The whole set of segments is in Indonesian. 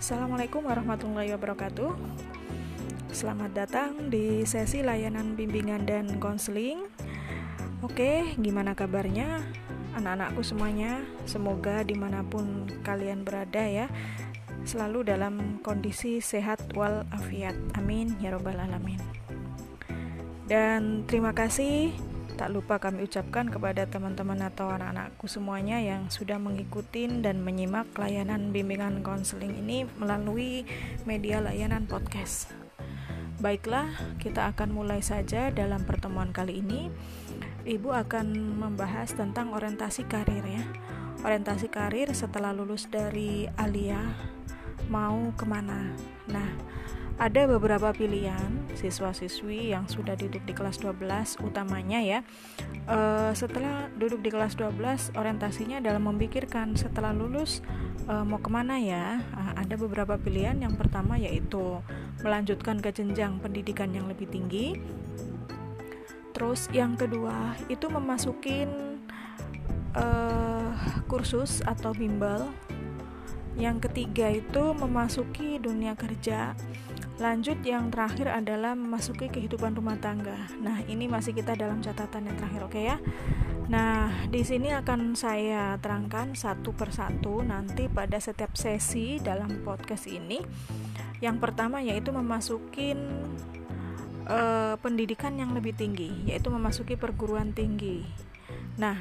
Assalamualaikum warahmatullahi wabarakatuh. Selamat datang di sesi layanan bimbingan dan konseling. Oke, gimana kabarnya anak-anakku semuanya? Semoga di mana pun kalian berada ya, selalu dalam kondisi sehat walafiat. Amin ya robbal alamin. Dan terima kasih Tak lupa kami ucapkan kepada teman-teman atau anak-anakku semuanya yang sudah mengikuti dan menyimak layanan bimbingan konseling ini melalui media layanan podcast. Baiklah, kita akan mulai saja dalam pertemuan kali ini. Ibu akan membahas tentang orientasi karir ya. Orientasi karir setelah lulus dari Alia mau ke mana. Nah, ada beberapa pilihan siswa-siswi yang sudah duduk di kelas 12 utamanya ya e, setelah duduk di kelas 12 orientasinya dalam memikirkan setelah lulus e, mau ke mana ya. Nah, ada beberapa pilihan. Yang pertama yaitu melanjutkan ke jenjang pendidikan yang lebih tinggi. Terus yang kedua itu memasukin e, kursus atau bimbel. Yang ketiga itu memasuki dunia kerja Lanjut yang terakhir adalah memasuki kehidupan rumah tangga. Nah, ini masih kita dalam catatan yang terakhir, oke okay ya? Nah, di sini akan saya terangkan satu persatu nanti pada setiap sesi dalam podcast ini. Yang pertama yaitu memasuki uh, pendidikan yang lebih tinggi, yaitu memasuki perguruan tinggi. Nah,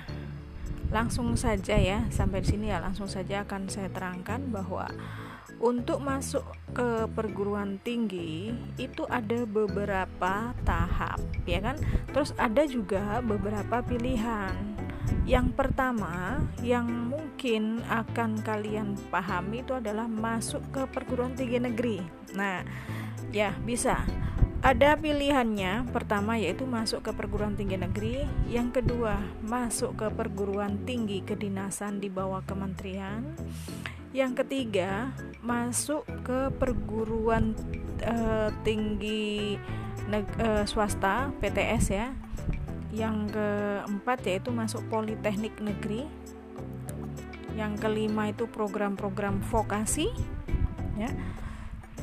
langsung saja ya, sampai di sini ya langsung saja akan saya terangkan bahwa untuk masuk ke perguruan tinggi itu ada beberapa tahap ya kan? Terus ada juga beberapa pilihan. Yang pertama yang mungkin akan kalian pahami itu adalah masuk ke perguruan tinggi negeri. Nah ya bisa. Ada pilihannya. Pertama yaitu masuk ke perguruan tinggi negeri. Yang kedua masuk ke perguruan tinggi kedinasan di bawah kementerian yang ketiga, masuk ke perguruan uh, tinggi uh, swasta PTS ya. Yang keempat yaitu masuk politeknik negeri. Yang kelima itu program-program vokasi ya.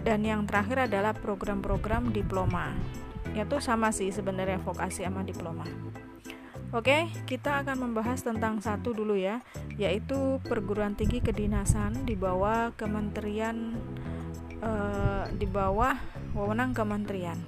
Dan yang terakhir adalah program-program diploma. Itu sama sih sebenarnya vokasi sama diploma. Oke, kita akan membahas tentang satu dulu ya, yaitu perguruan tinggi kedinasan di bawah kementerian eh, di bawah wewenang kementerian.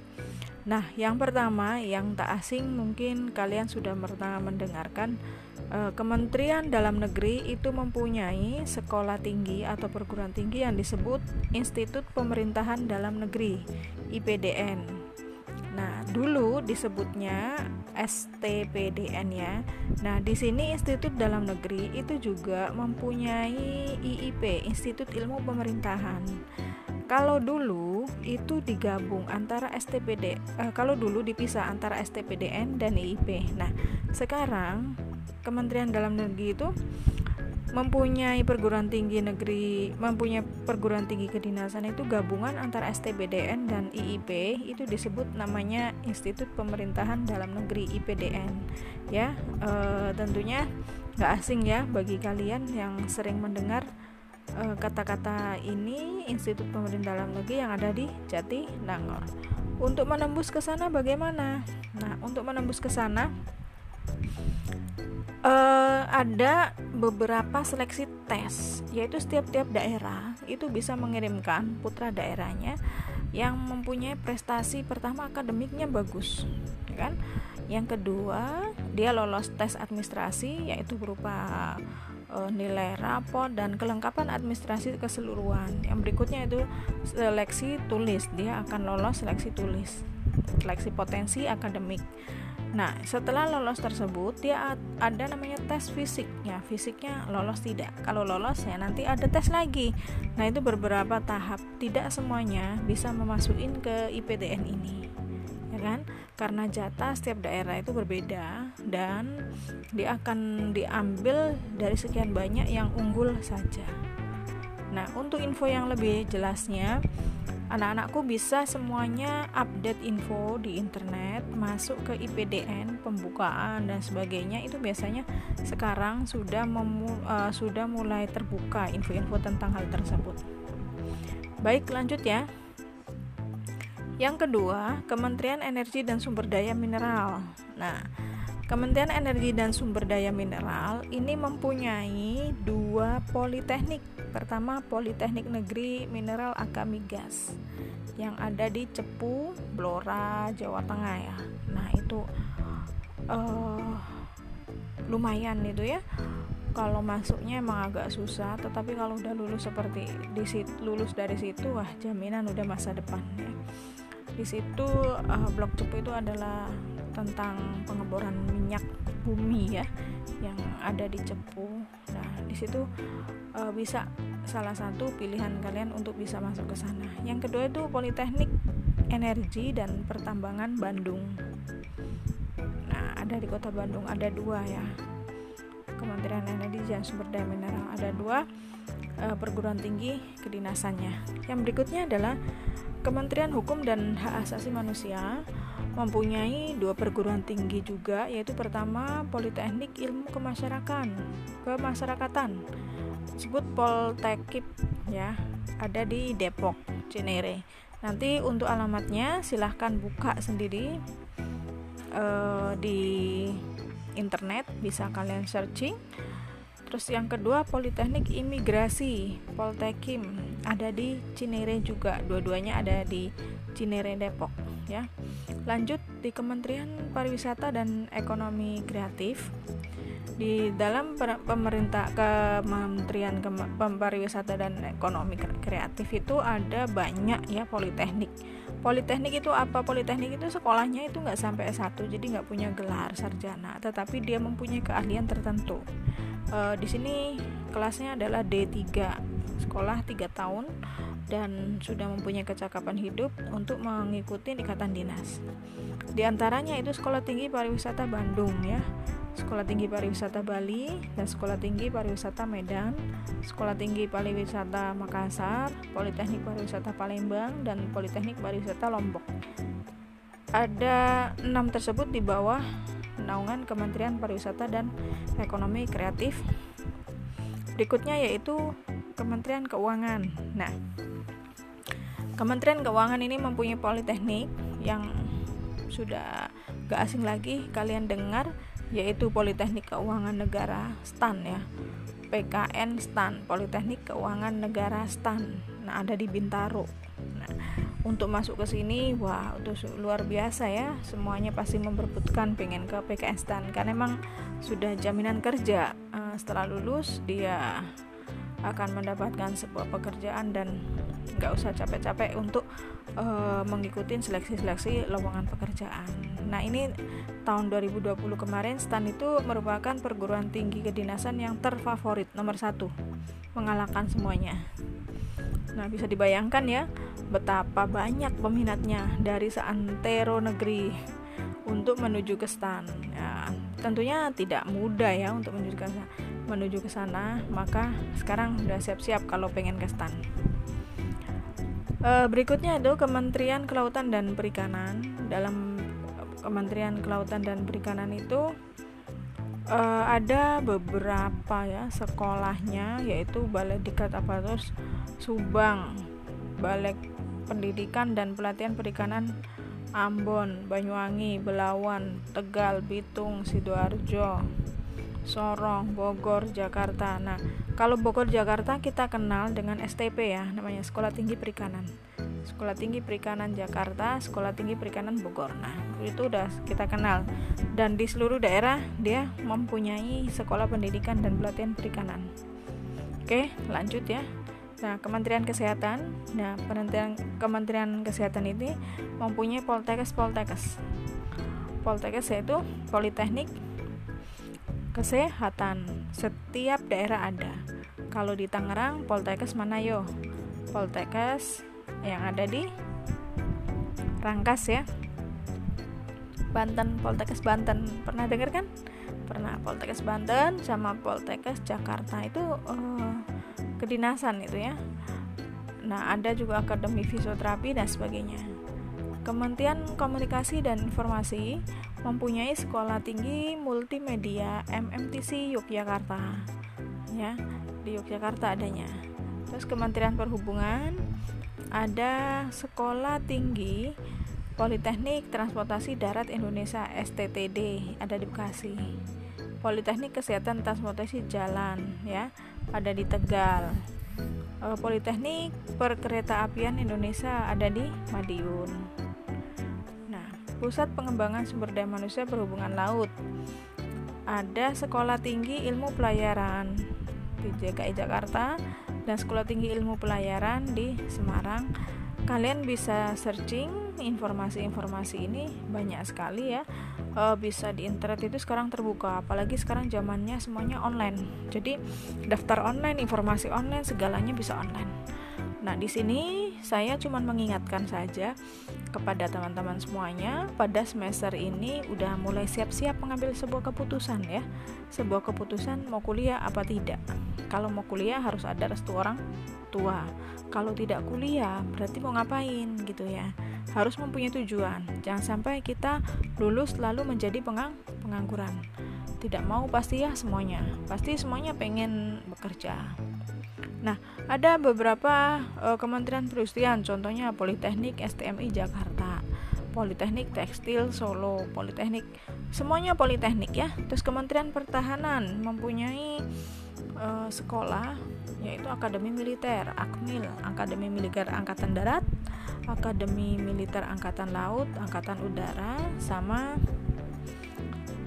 Nah, yang pertama yang tak asing mungkin kalian sudah pernah mendengarkan eh, Kementerian Dalam Negeri itu mempunyai sekolah tinggi atau perguruan tinggi yang disebut Institut Pemerintahan Dalam Negeri (IPDN). Nah, dulu disebutnya STPDN ya. Nah, di sini Institut Dalam Negeri itu juga mempunyai IIP, Institut Ilmu Pemerintahan. Kalau dulu itu digabung antara STPD, eh, kalau dulu dipisah antara STPDN dan IIP. Nah, sekarang Kementerian Dalam Negeri itu mempunyai perguruan tinggi negeri mempunyai perguruan tinggi kedinasan itu gabungan antara STBDN dan IIP itu disebut namanya Institut Pemerintahan Dalam Negeri IPDN ya. E, tentunya nggak asing ya bagi kalian yang sering mendengar eh, kata-kata e, ini Institut Pemerintahan Dalam Negeri yang ada di Jati Nangor. Untuk menembus ke sana bagaimana? Nah untuk menembus ke sana uh, ada beberapa seleksi tes yaitu setiap-tiap daerah itu bisa mengirimkan putra daerahnya yang mempunyai prestasi pertama akademiknya bagus ya kan? Yang kedua dia lolos tes administrasi yaitu berupa uh, nilai rapor dan kelengkapan administrasi keseluruhan. Yang berikutnya itu seleksi tulis dia akan lolos seleksi tulis seleksi potensi akademik Nah, setelah lolos tersebut, dia ada namanya tes fisiknya. Fisiknya lolos tidak. Kalau lolos ya nanti ada tes lagi. Nah, itu beberapa tahap. Tidak semuanya bisa memasukin ke IPDN ini. Ya kan? Karena jatah setiap daerah itu berbeda dan dia akan diambil dari sekian banyak yang unggul saja. Nah, untuk info yang lebih jelasnya, anak-anakku bisa semuanya update info di internet masuk ke IPDN pembukaan dan sebagainya itu biasanya sekarang sudah memu, uh, sudah mulai terbuka info-info tentang hal tersebut Baik, lanjut ya. Yang kedua, Kementerian Energi dan Sumber Daya Mineral. Nah, Kementerian Energi dan Sumber Daya Mineral ini mempunyai dua politeknik. Pertama, Politeknik Negeri Mineral Akamigas yang ada di Cepu, Blora, Jawa Tengah ya. Nah, itu uh, lumayan itu ya kalau masuknya emang agak susah tetapi kalau udah lulus seperti di situ, lulus dari situ wah jaminan udah masa depan ya di situ uh, blok cepu itu adalah tentang pengeboran minyak bumi ya yang ada di cepu. Nah di situ uh, bisa salah satu pilihan kalian untuk bisa masuk ke sana. Yang kedua itu politeknik energi dan pertambangan Bandung. Nah ada di kota Bandung ada dua ya. Kementerian Energi dan Sumber Daya Mineral ada dua uh, perguruan tinggi kedinasannya. Yang berikutnya adalah Kementerian Hukum dan Hak Asasi Manusia mempunyai dua perguruan tinggi juga yaitu pertama Politeknik Ilmu Kemasyarakatan kemasyarakatan disebut Poltekip ya ada di Depok Cinere. Nanti untuk alamatnya silahkan buka sendiri uh, di internet bisa kalian searching. Terus yang kedua Politeknik Imigrasi Poltekim ada di Cinere juga. Dua-duanya ada di Cinere Depok ya lanjut di Kementerian Pariwisata dan Ekonomi Kreatif di dalam pemerintah Kementerian Pariwisata dan Ekonomi Kreatif itu ada banyak ya politeknik. Politeknik itu apa? Politeknik itu sekolahnya itu nggak sampai S1, jadi nggak punya gelar sarjana, tetapi dia mempunyai keahlian tertentu. E, di sini kelasnya adalah D3, sekolah 3 tahun dan sudah mempunyai kecakapan hidup untuk mengikuti ikatan dinas. Di antaranya itu Sekolah Tinggi Pariwisata Bandung ya Sekolah Tinggi Pariwisata Bali dan Sekolah Tinggi Pariwisata Medan, Sekolah Tinggi Pariwisata Makassar, Politeknik Pariwisata Palembang, dan Politeknik Pariwisata Lombok. Ada enam tersebut di bawah naungan Kementerian Pariwisata dan Ekonomi Kreatif. Berikutnya yaitu Kementerian Keuangan. Nah, Kementerian Keuangan ini mempunyai politeknik yang sudah gak asing lagi kalian dengar yaitu Politeknik Keuangan Negara STAN ya. PKN STAN Politeknik Keuangan Negara STAN. Nah ada di Bintaro. Nah untuk masuk ke sini wah itu luar biasa ya. Semuanya pasti memperebutkan pengen ke PKN STAN karena memang sudah jaminan kerja. Uh, setelah lulus dia akan mendapatkan sebuah pekerjaan dan nggak usah capek-capek untuk uh, mengikuti seleksi-seleksi lowongan pekerjaan. Nah ini tahun 2020 kemarin STAN itu merupakan perguruan tinggi kedinasan yang terfavorit nomor satu mengalahkan semuanya. Nah bisa dibayangkan ya betapa banyak peminatnya dari seantero negeri untuk menuju ke STAN. Ya, tentunya tidak mudah ya untuk menuju ke sana menuju ke sana maka sekarang sudah siap-siap kalau pengen ke stan. E, berikutnya itu Kementerian Kelautan dan Perikanan. Dalam Kementerian Kelautan dan Perikanan itu e, ada beberapa ya sekolahnya yaitu Balai Dikat Apatus Subang Balai Pendidikan dan Pelatihan Perikanan Ambon, Banyuwangi, Belawan, Tegal, Bitung, Sidoarjo, Sorong, Bogor, Jakarta. Nah, kalau Bogor, Jakarta kita kenal dengan STP ya, namanya Sekolah Tinggi Perikanan. Sekolah Tinggi Perikanan Jakarta, Sekolah Tinggi Perikanan Bogor. Nah, itu udah kita kenal. Dan di seluruh daerah dia mempunyai sekolah pendidikan dan pelatihan perikanan. Oke, lanjut ya. Nah, Kementerian Kesehatan, nah Kementerian Kementerian Kesehatan ini mempunyai Poltekkes Poltekkes. Poltekkes yaitu Politeknik kesehatan setiap daerah ada. Kalau di Tangerang Poltekkes mana yo? Poltekkes yang ada di Rangkas ya. Banten Poltekkes Banten. Pernah dengar kan? Pernah Poltekkes Banten sama Poltekkes Jakarta itu uh, kedinasan itu ya. Nah ada juga akademi fisioterapi dan sebagainya. Kementerian Komunikasi dan Informasi mempunyai sekolah tinggi multimedia MMTC Yogyakarta ya di Yogyakarta adanya terus Kementerian Perhubungan ada sekolah tinggi Politeknik Transportasi Darat Indonesia STTD ada di Bekasi. Politeknik Kesehatan Transportasi Jalan ya ada di Tegal. E, Politeknik Perkeretaapian Indonesia ada di Madiun. Pusat Pengembangan Sumber Daya Manusia Berhubungan Laut. Ada Sekolah Tinggi Ilmu Pelayaran di DKI Jakarta dan Sekolah Tinggi Ilmu Pelayaran di Semarang. Kalian bisa searching informasi-informasi ini banyak sekali ya. E, bisa di internet itu sekarang terbuka apalagi sekarang zamannya semuanya online. Jadi daftar online informasi online segalanya bisa online. Nah di sini saya cuma mengingatkan saja kepada teman-teman semuanya pada semester ini udah mulai siap-siap mengambil sebuah keputusan ya sebuah keputusan mau kuliah apa tidak kalau mau kuliah harus ada restu orang tua kalau tidak kuliah berarti mau ngapain gitu ya harus mempunyai tujuan. Jangan sampai kita lulus lalu menjadi pengang pengangguran. Tidak mau pasti ya semuanya. Pasti semuanya pengen bekerja. Nah, ada beberapa uh, kementerian perindustrian, contohnya Politeknik STMI Jakarta, Politeknik Tekstil Solo, Politeknik semuanya politeknik ya. Terus Kementerian Pertahanan mempunyai uh, sekolah yaitu Akademi Militer, Akmil, Akademi Militer Angkatan Darat, Akademi Militer Angkatan Laut, Angkatan Udara, sama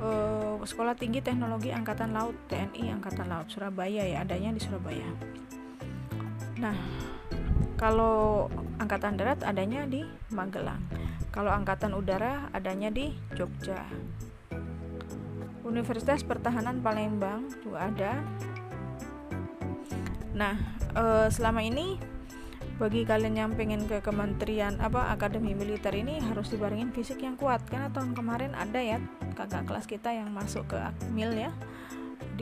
uh, Sekolah Tinggi Teknologi Angkatan Laut TNI Angkatan Laut Surabaya ya adanya di Surabaya. Nah, kalau Angkatan Darat adanya di Magelang. Kalau Angkatan Udara adanya di Jogja. Universitas Pertahanan Palembang juga ada. Nah, e, selama ini bagi kalian yang pengen ke kementerian apa akademi militer ini harus dibarengin fisik yang kuat karena tahun kemarin ada ya kakak kelas kita yang masuk ke akmil ya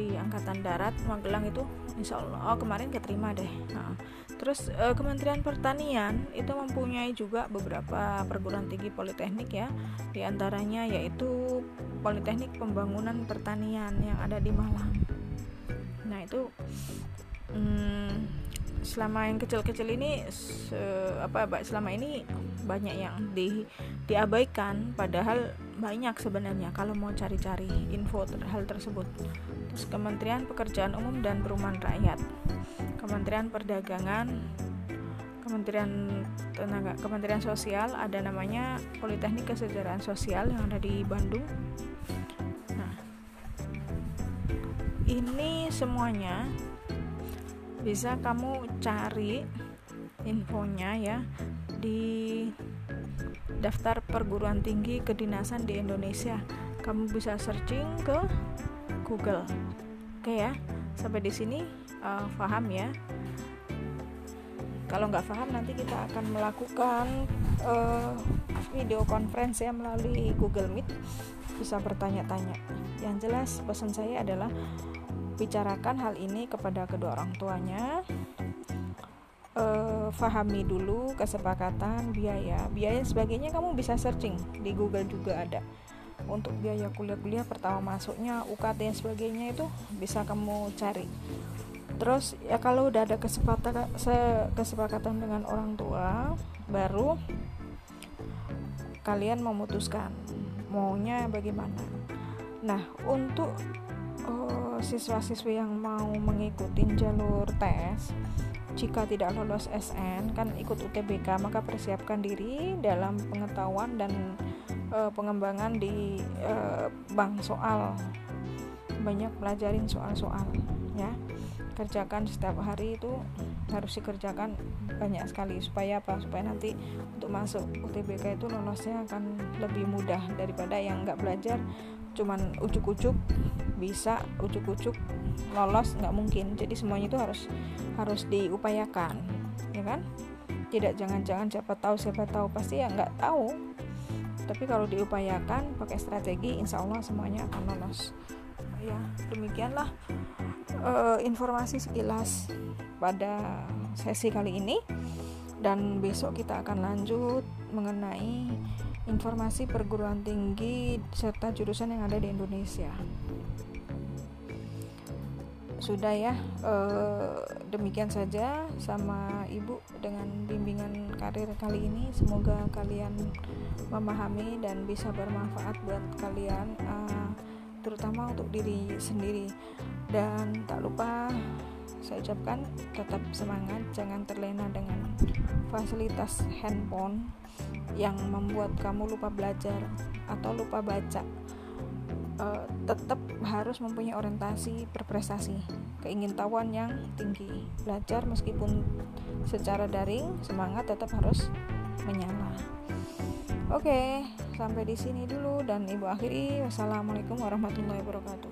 di angkatan darat Magelang itu insya Allah oh, kemarin keterima deh. Nah, terus e, Kementerian Pertanian itu mempunyai juga beberapa perguruan tinggi politeknik ya. Di antaranya yaitu Politeknik Pembangunan Pertanian yang ada di Malang. Nah itu hmm, selama yang kecil-kecil ini se, apa selama ini banyak yang di diabaikan padahal banyak sebenarnya kalau mau cari-cari info ter, hal tersebut. Terus Kementerian Pekerjaan Umum dan Perumahan Rakyat Kementerian Perdagangan Kementerian Tenaga Kementerian Sosial ada namanya Politeknik Kesejahteraan Sosial yang ada di Bandung. Nah ini semuanya bisa kamu cari infonya ya di daftar perguruan tinggi kedinasan di Indonesia. Kamu bisa searching ke Google. Oke ya sampai di sini uh, paham ya. Kalau nggak paham nanti kita akan melakukan uh, video conference ya melalui Google Meet. Bisa bertanya-tanya. Yang jelas pesan saya adalah bicarakan hal ini kepada kedua orang tuanya. Uh, fahami dulu kesepakatan biaya. Biaya sebagainya kamu bisa searching di Google juga ada. Untuk biaya kuliah-kuliah pertama masuknya UKT dan sebagainya itu bisa kamu cari. Terus ya kalau udah ada kesepakatan kesepakatan dengan orang tua baru kalian memutuskan maunya bagaimana. Nah untuk uh, siswa-siswi yang mau mengikuti jalur tes jika tidak lolos SN kan ikut UTBK maka persiapkan diri dalam pengetahuan dan uh, pengembangan di uh, bank soal. Banyak pelajarin soal-soal ya. Kerjakan setiap hari itu harus dikerjakan banyak sekali supaya apa? Supaya nanti untuk masuk UTBK itu lolosnya akan lebih mudah daripada yang nggak belajar cuman ujuk-ujuk bisa ujuk-ujuk lolos nggak mungkin. Jadi semuanya itu harus harus diupayakan ya kan? Tidak jangan-jangan siapa tahu siapa tahu. Pasti ya nggak tahu. Tapi kalau diupayakan pakai strategi insya Allah semuanya akan lolos. Ya demikianlah uh, informasi sekilas pada sesi kali ini. Dan besok kita akan lanjut mengenai informasi perguruan tinggi serta jurusan yang ada di Indonesia. sudah ya uh, demikian saja sama ibu dengan bimbingan karir kali ini semoga kalian memahami dan bisa bermanfaat buat kalian uh, terutama untuk diri sendiri dan tak lupa saya ucapkan tetap semangat jangan terlena dengan fasilitas handphone yang membuat kamu lupa belajar atau lupa baca uh, tetap harus mempunyai orientasi berprestasi, keingintahuan yang tinggi. Belajar meskipun secara daring, semangat tetap harus menyala. Oke, sampai di sini dulu dan Ibu akhiri. Wassalamualaikum warahmatullahi wabarakatuh.